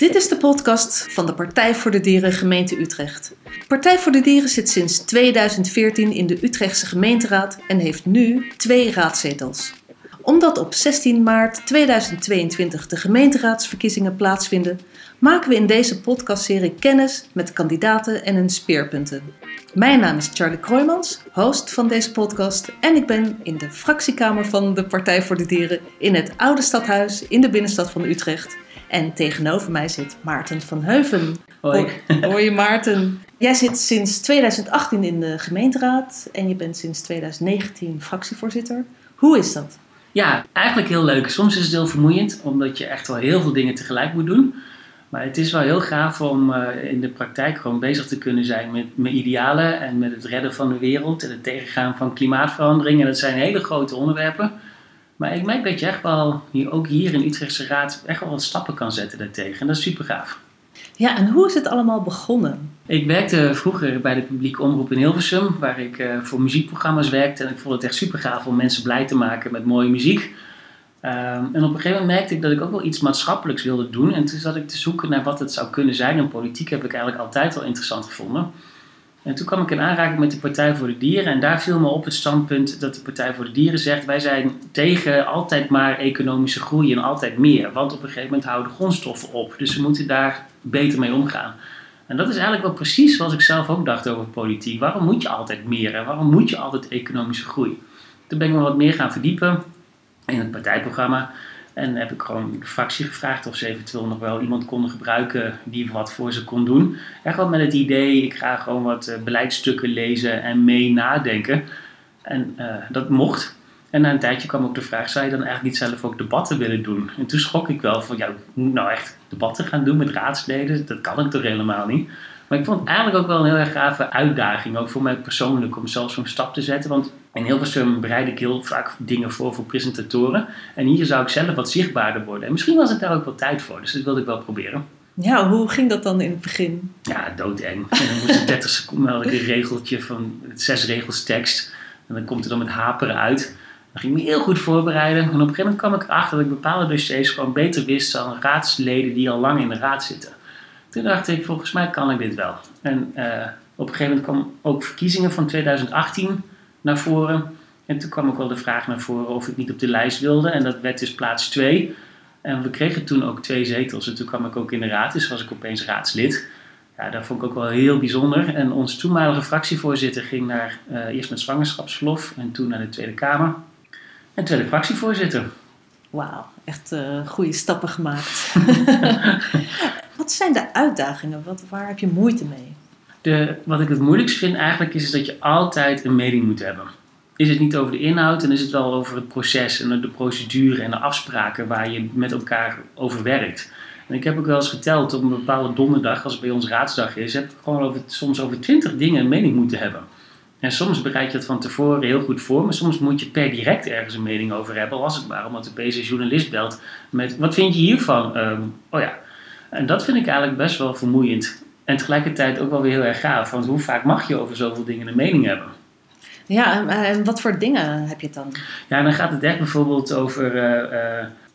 Dit is de podcast van de Partij voor de Dieren gemeente Utrecht. Partij voor de Dieren zit sinds 2014 in de Utrechtse gemeenteraad en heeft nu twee raadzetels. Omdat op 16 maart 2022 de gemeenteraadsverkiezingen plaatsvinden, maken we in deze podcastserie kennis met kandidaten en hun speerpunten. Mijn naam is Charlie Kroijmans, host van deze podcast en ik ben in de fractiekamer van de Partij voor de Dieren in het Oude Stadhuis in de binnenstad van Utrecht. En tegenover mij zit Maarten van Heuven. Hoi. Hoi Maarten. Jij zit sinds 2018 in de gemeenteraad en je bent sinds 2019 fractievoorzitter. Hoe is dat? Ja, eigenlijk heel leuk. Soms is het heel vermoeiend, omdat je echt wel heel veel dingen tegelijk moet doen. Maar het is wel heel gaaf om uh, in de praktijk gewoon bezig te kunnen zijn met mijn idealen en met het redden van de wereld en het tegengaan van klimaatverandering. En dat zijn hele grote onderwerpen. Maar ik merk dat je echt wel, hier, ook hier in Utrechtse Raad, echt wel wat stappen kan zetten daartegen. En dat is super gaaf. Ja, en hoe is het allemaal begonnen? Ik werkte vroeger bij de publieke omroep in Hilversum, waar ik uh, voor muziekprogramma's werkte. En ik vond het echt super gaaf om mensen blij te maken met mooie muziek. Um, en op een gegeven moment merkte ik dat ik ook wel iets maatschappelijks wilde doen. En toen zat ik te zoeken naar wat het zou kunnen zijn. En politiek heb ik eigenlijk altijd wel interessant gevonden. En toen kwam ik in aanraking met de Partij voor de Dieren. En daar viel me op het standpunt dat de Partij voor de Dieren zegt: wij zijn tegen altijd maar economische groei en altijd meer. Want op een gegeven moment houden grondstoffen op. Dus we moeten daar beter mee omgaan. En dat is eigenlijk wel precies zoals ik zelf ook dacht over politiek. Waarom moet je altijd meer en waarom moet je altijd economische groei? Toen ben ik me wat meer gaan verdiepen in het partijprogramma. En heb ik gewoon de fractie gevraagd of ze eventueel nog wel iemand konden gebruiken die wat voor ze kon doen. Echt wel met het idee, ik ga gewoon wat uh, beleidsstukken lezen en mee nadenken. En uh, dat mocht. En na een tijdje kwam ook de vraag, zou je dan eigenlijk niet zelf ook debatten willen doen? En toen schrok ik wel van, ja, ik moet nou echt debatten gaan doen met raadsleden? Dat kan ik toch helemaal niet? Maar ik vond het eigenlijk ook wel een heel erg gave uitdaging, ook voor mij persoonlijk, om zelf zo'n stap te zetten. Want in Hilversum bereid ik heel vaak dingen voor voor presentatoren. En hier zou ik zelf wat zichtbaarder worden. En misschien was het daar ook wel tijd voor, dus dat wilde ik wel proberen. Ja, hoe ging dat dan in het begin? Ja, doodeng. En dan moest ik 30 seconden had ik een regeltje van zes regels tekst. En dan komt er dan met haperen uit. Dan ging ik me heel goed voorbereiden. En op een gegeven moment kwam ik erachter dat ik bepaalde dossiers gewoon beter wist dan raadsleden die al lang in de raad zitten. Toen dacht ik, volgens mij kan ik dit wel. En uh, op een gegeven moment kwam ook verkiezingen van 2018 naar voren. En toen kwam ook wel de vraag naar voren of ik niet op de lijst wilde. En dat werd dus plaats 2. En we kregen toen ook twee zetels. En toen kwam ik ook in de raad, dus was ik opeens raadslid. Ja, dat vond ik ook wel heel bijzonder. En onze toenmalige fractievoorzitter ging naar, uh, eerst met zwangerschapsverlof en toen naar de Tweede Kamer. En tweede fractievoorzitter. Wauw, echt uh, goede stappen gemaakt. wat zijn de uitdagingen? Wat, waar heb je moeite mee? De, wat ik het moeilijkst vind eigenlijk is dat je altijd een mening moet hebben. Is het niet over de inhoud, dan is het wel over het proces en de procedure en de afspraken waar je met elkaar over werkt. En ik heb ook wel eens geteld op een bepaalde donderdag, als het bij ons raadsdag is, heb ik gewoon over, soms over twintig dingen een mening moeten hebben. En soms bereid je dat van tevoren heel goed voor, maar soms moet je per direct ergens een mening over hebben. Al was het maar omdat de PC journalist belt met: wat vind je hiervan? Um, oh ja. En dat vind ik eigenlijk best wel vermoeiend. En tegelijkertijd ook wel weer heel erg gaaf. Want hoe vaak mag je over zoveel dingen een mening hebben? Ja, en wat voor dingen heb je het dan? Ja, dan gaat het echt bijvoorbeeld over uh,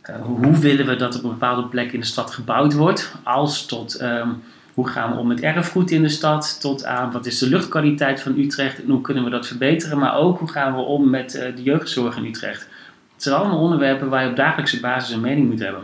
uh, hoe willen we dat op een bepaalde plek in de stad gebouwd wordt. Als tot um, hoe gaan we om met erfgoed in de stad, tot aan wat is de luchtkwaliteit van Utrecht en hoe kunnen we dat verbeteren. Maar ook hoe gaan we om met de jeugdzorg in Utrecht. Het zijn allemaal onderwerpen waar je op dagelijkse basis een mening moet hebben.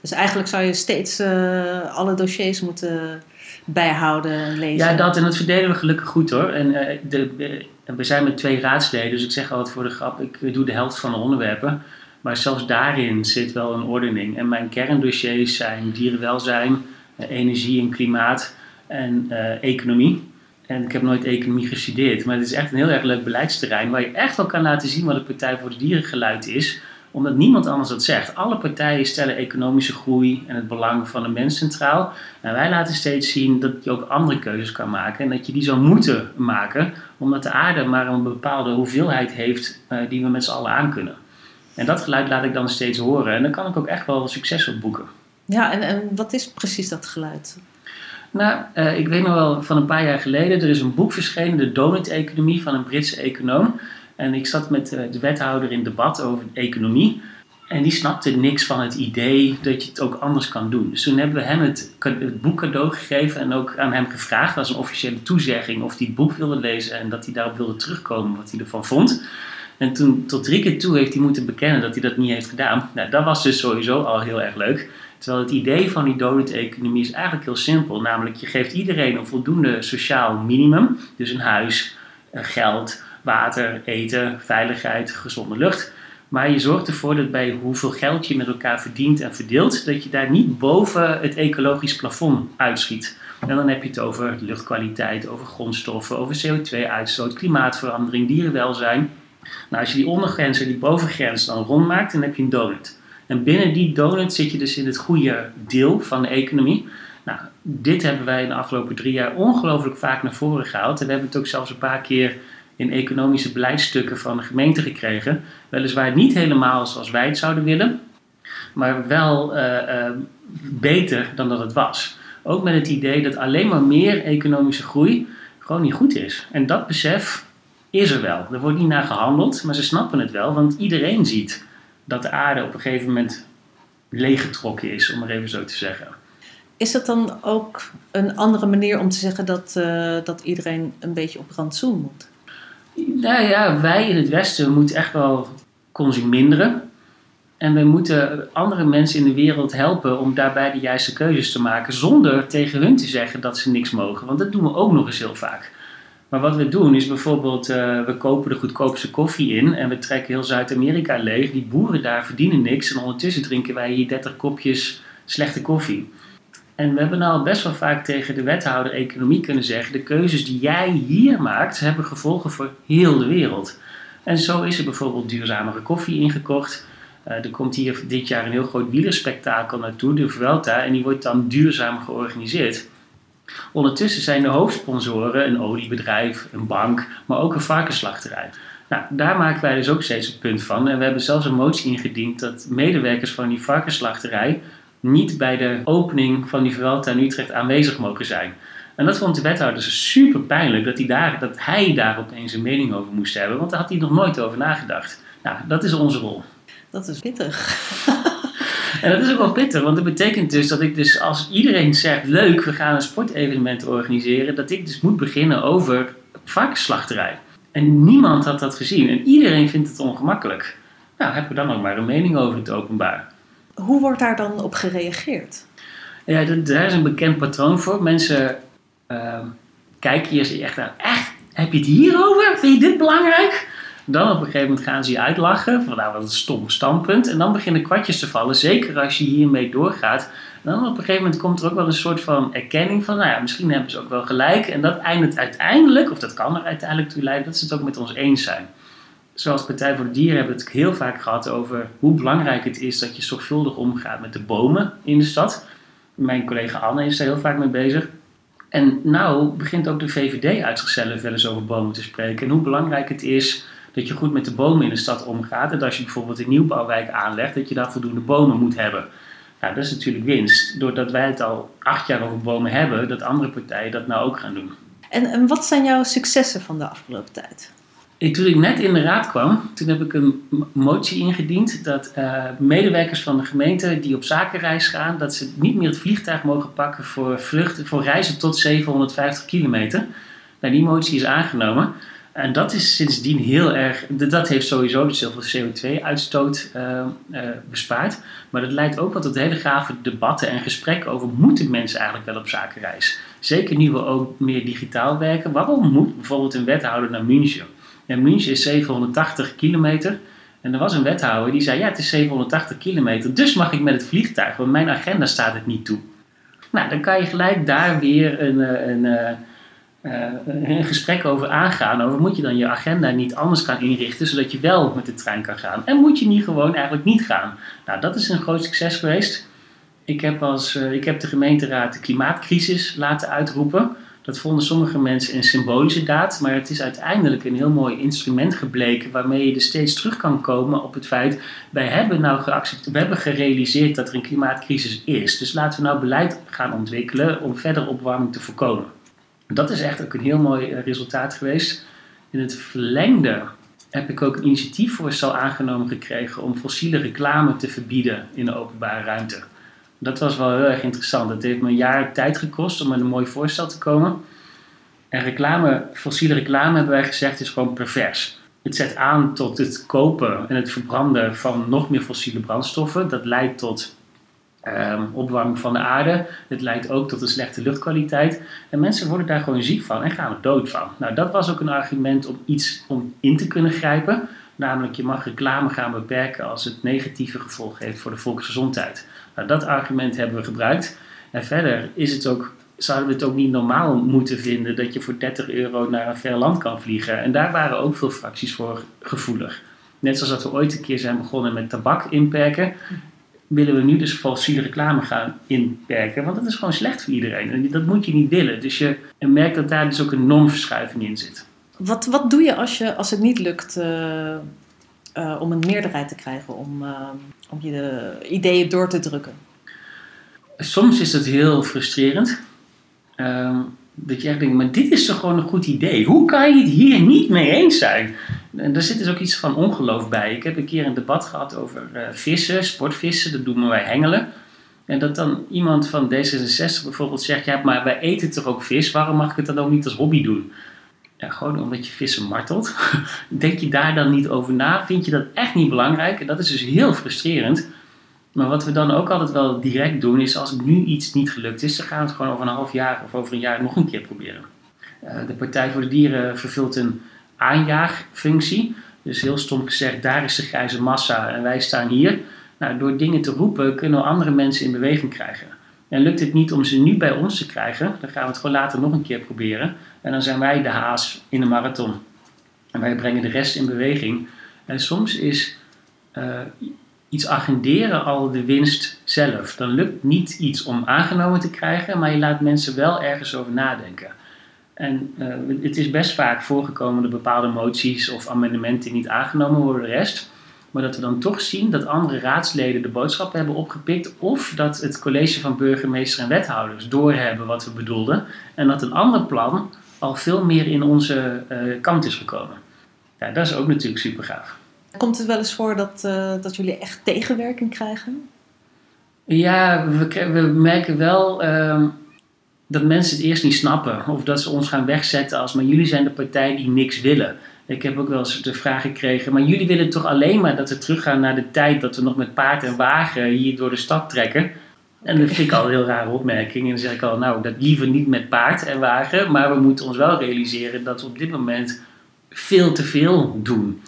Dus eigenlijk zou je steeds uh, alle dossiers moeten bijhouden en lezen. Ja, dat en dat verdelen we gelukkig goed hoor. En uh, de, we zijn met twee raadsleden, dus ik zeg altijd voor de grap, ik doe de helft van de onderwerpen. Maar zelfs daarin zit wel een ordening. En mijn kerndossiers zijn dierenwelzijn, energie en klimaat en economie. En ik heb nooit economie gestudeerd, maar het is echt een heel erg leuk beleidsterrein waar je echt wel kan laten zien wat de Partij voor de Dieren geluid is omdat niemand anders dat zegt. Alle partijen stellen economische groei en het belang van de mens centraal. En wij laten steeds zien dat je ook andere keuzes kan maken. En dat je die zou moeten maken, omdat de aarde maar een bepaalde hoeveelheid heeft uh, die we met z'n allen aan kunnen. En dat geluid laat ik dan steeds horen. En dan kan ik ook echt wel succes op boeken. Ja, en, en wat is precies dat geluid? Nou, uh, ik weet nog wel van een paar jaar geleden, er is een boek verschenen, De Donut-economie van een Britse econoom. En ik zat met de wethouder in debat over economie. En die snapte niks van het idee dat je het ook anders kan doen. Dus toen hebben we hem het, boek cadeau gegeven en ook aan hem gevraagd als een officiële toezegging of hij het boek wilde lezen en dat hij daarop wilde terugkomen wat hij ervan vond. En toen tot drie keer toe heeft hij moeten bekennen dat hij dat niet heeft gedaan. Nou, dat was dus sowieso al heel erg leuk. Terwijl het idee van die donut-economie is eigenlijk heel simpel. Namelijk, je geeft iedereen een voldoende sociaal minimum. Dus een huis, geld, water, eten, veiligheid, gezonde lucht. Maar je zorgt ervoor dat bij hoeveel geld je met elkaar verdient en verdeelt, dat je daar niet boven het ecologisch plafond uitschiet. En dan heb je het over luchtkwaliteit, over grondstoffen, over CO2-uitstoot, klimaatverandering, dierenwelzijn. Nou, als je die ondergrens en die bovengrens dan rondmaakt, dan heb je een donut. En binnen die donut zit je dus in het goede deel van de economie. Nou, dit hebben wij in de afgelopen drie jaar ongelooflijk vaak naar voren gehaald. En we hebben het ook zelfs een paar keer in economische beleidsstukken van de gemeente gekregen. Weliswaar niet helemaal zoals wij het zouden willen, maar wel uh, uh, beter dan dat het was. Ook met het idee dat alleen maar meer economische groei gewoon niet goed is. En dat besef is er wel. Er wordt niet naar gehandeld, maar ze snappen het wel, want iedereen ziet dat de aarde op een gegeven moment leeggetrokken is, om maar even zo te zeggen. Is dat dan ook een andere manier om te zeggen dat, uh, dat iedereen een beetje op rantsoen moet? Nou ja, wij in het Westen moeten echt wel consumeren. En we moeten andere mensen in de wereld helpen om daarbij de juiste keuzes te maken. Zonder tegen hun te zeggen dat ze niks mogen. Want dat doen we ook nog eens heel vaak. Maar wat we doen is bijvoorbeeld, uh, we kopen de goedkoopste koffie in en we trekken heel Zuid-Amerika leeg. Die boeren daar verdienen niks en ondertussen drinken wij hier 30 kopjes slechte koffie. En we hebben nou best wel vaak tegen de wethouder economie kunnen zeggen: de keuzes die jij hier maakt, hebben gevolgen voor heel de wereld. En zo is er bijvoorbeeld duurzamere koffie ingekocht. Uh, er komt hier dit jaar een heel groot wielerspektakel naartoe, de Vuelta, en die wordt dan duurzaam georganiseerd. Ondertussen zijn de hoofdsponsoren een oliebedrijf, een bank, maar ook een varkensslachterij. Nou, daar maken wij dus ook steeds een punt van. En we hebben zelfs een motie ingediend dat medewerkers van die varkensslachterij niet bij de opening van die Vuelta in Utrecht aanwezig mogen zijn. En dat vond de wethouder dus super pijnlijk dat hij, daar, dat hij daar opeens een mening over moest hebben, want daar had hij nog nooit over nagedacht. Nou, dat is onze rol. Dat is pittig. En dat is ook wel pittig, want dat betekent dus dat ik dus als iedereen zegt leuk, we gaan een sportevenement organiseren, dat ik dus moet beginnen over varkensslachterij. En niemand had dat gezien en iedereen vindt het ongemakkelijk. Nou, hebben we dan ook maar een mening over het openbaar. Hoe wordt daar dan op gereageerd? Ja, daar is een bekend patroon voor. Mensen uh, kijken hier echt aan. Echt? Heb je het hierover? Vind je dit belangrijk? Dan op een gegeven moment gaan ze je uitlachen. Van nou, wat een stom standpunt. En dan beginnen kwartjes te vallen. Zeker als je hiermee doorgaat. Dan op een gegeven moment komt er ook wel een soort van erkenning van, nou ja, misschien hebben ze ook wel gelijk. En dat eindigt uiteindelijk, of dat kan er uiteindelijk toe leiden, dat ze het ook met ons eens zijn. Zoals Partij voor de Dieren hebben we het heel vaak gehad over hoe belangrijk het is dat je zorgvuldig omgaat met de bomen in de stad. Mijn collega Anne is daar heel vaak mee bezig. En nou begint ook de VVD uit zichzelf wel eens over bomen te spreken. En hoe belangrijk het is dat je goed met de bomen in de stad omgaat. En als je bijvoorbeeld een nieuwbouwwijk aanlegt, dat je daar voldoende bomen moet hebben. Nou, dat is natuurlijk winst. Doordat wij het al acht jaar over bomen hebben, dat andere partijen dat nou ook gaan doen. En, en wat zijn jouw successen van de afgelopen tijd? Ik, toen ik net in de raad kwam, toen heb ik een motie ingediend dat uh, medewerkers van de gemeente die op zakenreis gaan, dat ze niet meer het vliegtuig mogen pakken voor, vluchten, voor reizen tot 750 kilometer. Nou, die motie is aangenomen. En dat is sindsdien heel erg, dat heeft sowieso dus heel veel CO2-uitstoot uh, uh, bespaard. Maar dat leidt ook wel tot hele gave debatten en gesprekken over moeten mensen eigenlijk wel op zakenreis. Zeker nu we ook meer digitaal werken. Waarom moet bijvoorbeeld een wethouder naar München? En München is 780 kilometer. En er was een wethouder die zei: Ja, het is 780 kilometer, dus mag ik met het vliegtuig, want mijn agenda staat het niet toe. Nou, dan kan je gelijk daar weer een, een, een uh, een gesprek over aangaan. Over moet je dan je agenda niet anders gaan inrichten, zodat je wel met de trein kan gaan. En moet je niet gewoon eigenlijk niet gaan. Nou, dat is een groot succes geweest. Ik heb, als, ik heb de gemeenteraad de klimaatcrisis laten uitroepen. Dat vonden sommige mensen een symbolische daad, maar het is uiteindelijk een heel mooi instrument gebleken waarmee je er steeds terug kan komen op het feit, wij hebben nou geaccepteerd, we hebben gerealiseerd dat er een klimaatcrisis is. Dus laten we nou beleid gaan ontwikkelen om verder opwarming te voorkomen. Dat is echt ook een heel mooi resultaat geweest. In het verlengde heb ik ook een initiatiefvoorstel aangenomen gekregen om fossiele reclame te verbieden in de openbare ruimte. Dat was wel heel erg interessant. Het heeft me een jaar tijd gekost om met een mooi voorstel te komen. En reclame, fossiele reclame hebben wij gezegd is gewoon pervers. Het zet aan tot het kopen en het verbranden van nog meer fossiele brandstoffen. Dat leidt tot um, opwarming van de aarde. Het leidt ook tot een slechte luchtkwaliteit. En mensen worden daar gewoon ziek van en gaan er dood van. Nou, dat was ook een argument om iets om in te kunnen grijpen. Namelijk, je mag reclame gaan beperken als het negatieve gevolgen heeft voor de volksgezondheid. Nou, dat argument hebben we gebruikt. En verder is het ook, zouden we het ook niet normaal moeten vinden dat je voor 30 euro naar een ver land kan vliegen. En daar waren ook veel fracties voor gevoelig. Net zoals dat we ooit een keer zijn begonnen met tabak inperken, willen we nu dus fossiele reclame gaan inperken. Want dat is gewoon slecht voor iedereen. En dat moet je niet willen. Dus je merkt dat daar dus ook een normverschuiving in zit. Wat, wat doe je als, je als het niet lukt uh, uh, om een meerderheid te krijgen, om, uh, om je de ideeën door te drukken? Soms is dat heel frustrerend. Ehm, dat je echt denkt, maar dit is toch gewoon een goed idee. Hoe kan je het hier niet mee eens zijn? En daar zit dus ook iets van ongeloof bij. Ik heb een keer een debat gehad over uh, vissen, sportvissen, dat doen wij hengelen. En dat dan iemand van D66 bijvoorbeeld zegt, ja, maar wij eten toch ook vis, waarom mag ik het dan ook niet als hobby doen? Ja, gewoon omdat je vissen martelt. Denk je daar dan niet over na? Vind je dat echt niet belangrijk? En dat is dus heel frustrerend. Maar wat we dan ook altijd wel direct doen, is als nu iets niet gelukt is, dan gaan we het gewoon over een half jaar of over een jaar nog een keer proberen. Uh, de Partij voor de Dieren vervult een aanjaagfunctie. Dus heel stom gezegd, daar is de grijze massa en wij staan hier. Nou, door dingen te roepen kunnen we andere mensen in beweging krijgen. En lukt het niet om ze nu bij ons te krijgen, dan gaan we het gewoon later nog een keer proberen. En dan zijn wij de haas in de marathon. En wij brengen de rest in beweging. En soms is uh, iets agenderen al de winst zelf. Dan lukt niet iets om aangenomen te krijgen, maar je laat mensen wel ergens over nadenken. En uh, het is best vaak voorgekomen dat bepaalde moties of amendementen niet aangenomen worden, de rest. Maar dat we dan toch zien dat andere raadsleden de boodschap hebben opgepikt. Of dat het college van burgemeester en wethouders doorhebben wat we bedoelden. En dat een ander plan al veel meer in onze uh, kant is gekomen. Ja, dat is ook natuurlijk super gaaf. Komt het wel eens voor dat, uh, dat jullie echt tegenwerking krijgen? Ja, we, we merken wel uh, dat mensen het eerst niet snappen. Of dat ze ons gaan wegzetten als, maar jullie zijn de partij die niks willen. Ik heb ook wel eens de vraag gekregen, maar jullie willen toch alleen maar dat we teruggaan naar de tijd dat we nog met paard en wagen hier door de stad trekken. En dat vind ik al een heel rare opmerking. En dan zeg ik al, nou, dat liever niet met paard en wagen, maar we moeten ons wel realiseren dat we op dit moment veel te veel doen.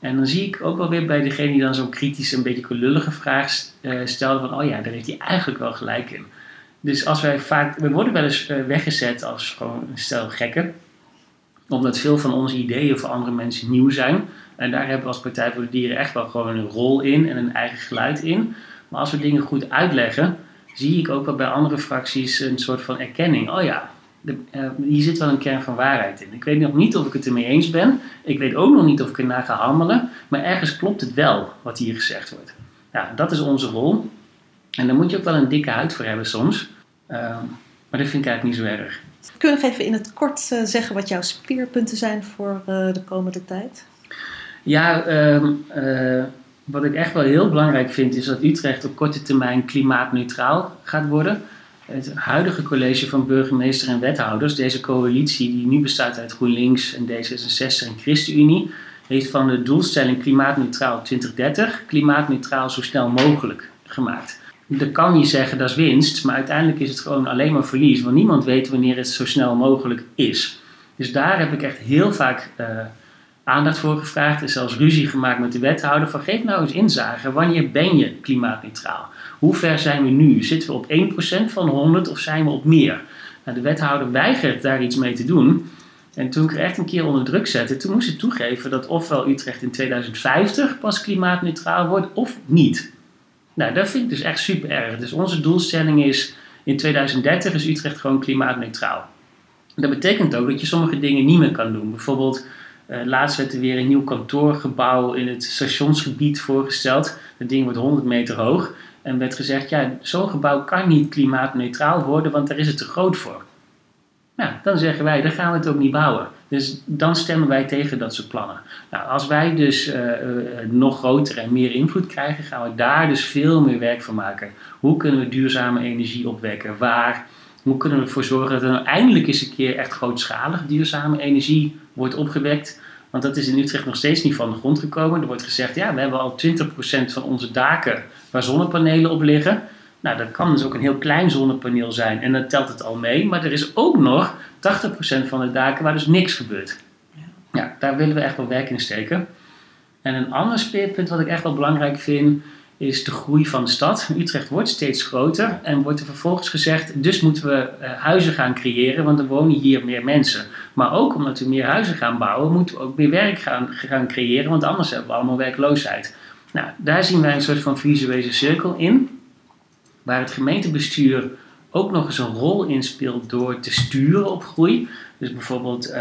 En dan zie ik ook wel weer bij degene die dan zo'n kritisch, een beetje lullige vraag uh, stelde van, oh ja, daar heeft hij eigenlijk wel gelijk in. Dus als wij vaak, we worden wel eens uh, weggezet als gewoon stel gekken, omdat veel van onze ideeën voor andere mensen nieuw zijn. En daar hebben we als Partij voor de Dieren echt wel gewoon een rol in en een eigen geluid in. Maar als we dingen goed uitleggen, zie ik ook wel bij andere fracties een soort van erkenning. Oh ja, de, uh, hier zit wel een kern van waarheid in. Ik weet nog niet of ik het ermee eens ben. Ik weet ook nog niet of ik ernaar ga handelen. Maar ergens klopt het wel wat hier gezegd wordt. Ja, dat is onze rol. En daar moet je ook wel een dikke huid voor hebben soms. Uh, maar dat vind ik eigenlijk niet zo erg. Kun je nog even in het kort uh, zeggen wat jouw speerpunten zijn voor uh, de komende tijd? Ja, um, uh, wat ik echt wel heel belangrijk vind is dat Utrecht op korte termijn klimaatneutraal gaat worden. Het huidige college van burgemeester en wethouders, deze coalitie die nu bestaat uit GroenLinks en D66 en ChristenUnie, heeft van de doelstelling klimaatneutraal 2030 klimaatneutraal zo snel mogelijk gemaakt dan kan je zeggen dat is winst, maar uiteindelijk is het gewoon alleen maar verlies, want niemand weet wanneer het zo snel mogelijk is. Dus daar heb ik echt heel vaak uh, aandacht voor gevraagd en zelfs ruzie gemaakt met de wethouder van geef nou eens inzage, wanneer ben je klimaatneutraal? Hoe ver zijn we nu? Zitten we op 1% van 100 of zijn we op meer? Nou, de wethouder weigert daar iets mee te doen. En toen ik er echt een keer onder druk zette, toen moest ik toegeven dat ofwel Utrecht in 2050 pas klimaatneutraal wordt of niet. Nou, dat vind ik dus echt super erg. Dus onze doelstelling is in 2030 is Utrecht gewoon klimaatneutraal. Dat betekent ook dat je sommige dingen niet meer kan doen. Bijvoorbeeld, uh, laatst werd er weer een nieuw kantoorgebouw in het stationsgebied voorgesteld. Dat ding wordt 100 meter hoog. En werd gezegd, ja, zo'n gebouw kan niet klimaatneutraal worden, want daar is het te groot voor. Nou, dan zeggen wij, dan gaan we het ook niet bouwen. Dus dan stemmen wij tegen dat soort plannen. Nou, als wij dus uh, uh, nog groter en meer invloed krijgen, gaan we daar dus veel meer werk van maken. Hoe kunnen we duurzame energie opwekken? Waar? Hoe kunnen we ervoor zorgen dat er nou eindelijk eens een keer echt grootschalig duurzame energie wordt opgewekt? Want dat is in Utrecht nog steeds niet van de grond gekomen. Er wordt gezegd, ja, we hebben al 20% van onze daken waar zonnepanelen op liggen. Nou, dat kan dus ook een heel klein zonnepaneel zijn en dan telt het al mee. Maar er is ook nog 80% van de daken waar dus niks gebeurt. Ja, daar willen we echt wel werk in steken. En een ander speerpunt wat ik echt wel belangrijk vind, is de groei van de stad. Utrecht wordt steeds groter en wordt er vervolgens gezegd, dus moeten we uh, huizen gaan creëren, want er wonen hier meer mensen. Maar ook omdat we meer huizen gaan bouwen, moeten we ook meer werk gaan, gaan creëren, want anders hebben we allemaal werkloosheid. Nou, daar zien wij een soort van visuele cirkel in, waar het gemeentebestuur ook nog eens een rol in speelt door te sturen op groei. Dus bijvoorbeeld... Uh,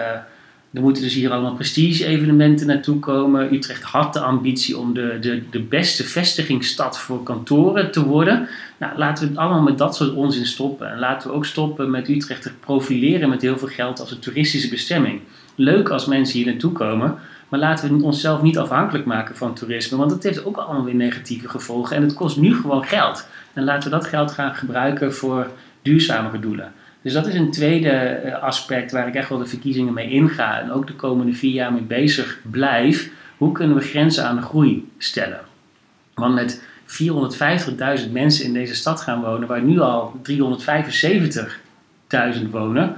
er moeten dus hier allemaal prestige-evenementen naartoe komen. Utrecht had de ambitie om de, de, de beste vestigingsstad voor kantoren te worden. Nou, laten we het allemaal met dat soort onzin stoppen. En laten we ook stoppen met Utrecht te profileren met heel veel geld als een toeristische bestemming. Leuk als mensen hier naartoe komen, maar laten we onszelf niet afhankelijk maken van toerisme, want dat heeft ook allemaal weer negatieve gevolgen. En het kost nu gewoon geld. En laten we dat geld gaan gebruiken voor duurzamere doelen. Dus dat is een tweede eh, aspect waar ik echt wel de verkiezingen mee inga en ook de komende vier jaar mee bezig blijf. Hoe kunnen we grenzen aan de groei stellen? Want met 450.000 mensen in deze stad gaan wonen, waar nu al 375.000 wonen,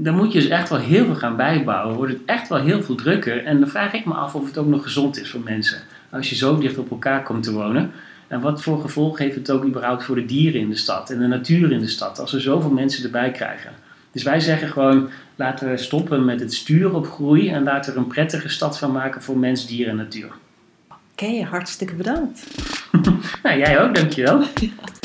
dan moet je dus echt wel heel veel gaan bijbouwen. Wordt het echt wel heel veel drukker. En dan vraag ik me af of het ook nog gezond is voor mensen. Als je zo dicht op elkaar komt te wonen. En wat voor gevolg heeft het ook überhaupt voor de dieren in de stad en de natuur in de stad, als we zoveel mensen erbij krijgen? Dus wij zeggen gewoon, laten we stoppen met het sturen op groei en laten we er een prettige stad van maken voor mens, dier en natuur. Oké, hartstikke bedankt. nou, jij ook, dankjewel. Ja.